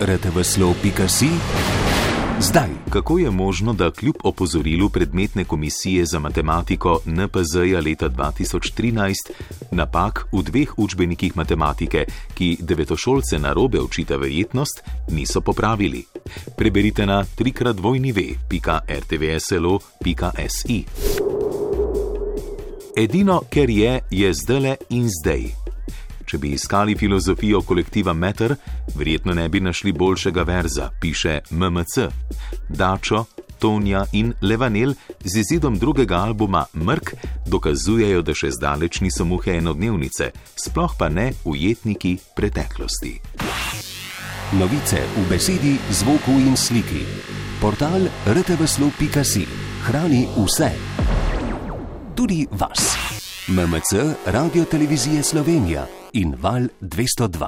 rtveslov.si zdaj. Kako je možno, da kljub opozorilu predmetne komisije za matematiko NPZ-ja leta 2013 napak v dveh učbenikih matematike, ki devetošolce na robe učita verjetnost, niso popravili? Preberite na trikratvojnive.rtvslo.si. Edino, ker je, je zdele in zdaj. Če bi iskali filozofijo kolektiva Meter, verjetno ne bi našli boljšega verza, piše MMC. Dačo, Tonja in Levanel z izidom drugega albuma Mrk dokazujejo, da še zdaleč niso muhe enodnevnice, sploh pa ne ujetniki preteklosti. Novice v besedi, zvoku in sliki. Portal rtveslov.si hrani vse. Tudi vas. MMC, Radio Televizije Slovenija in Val 202.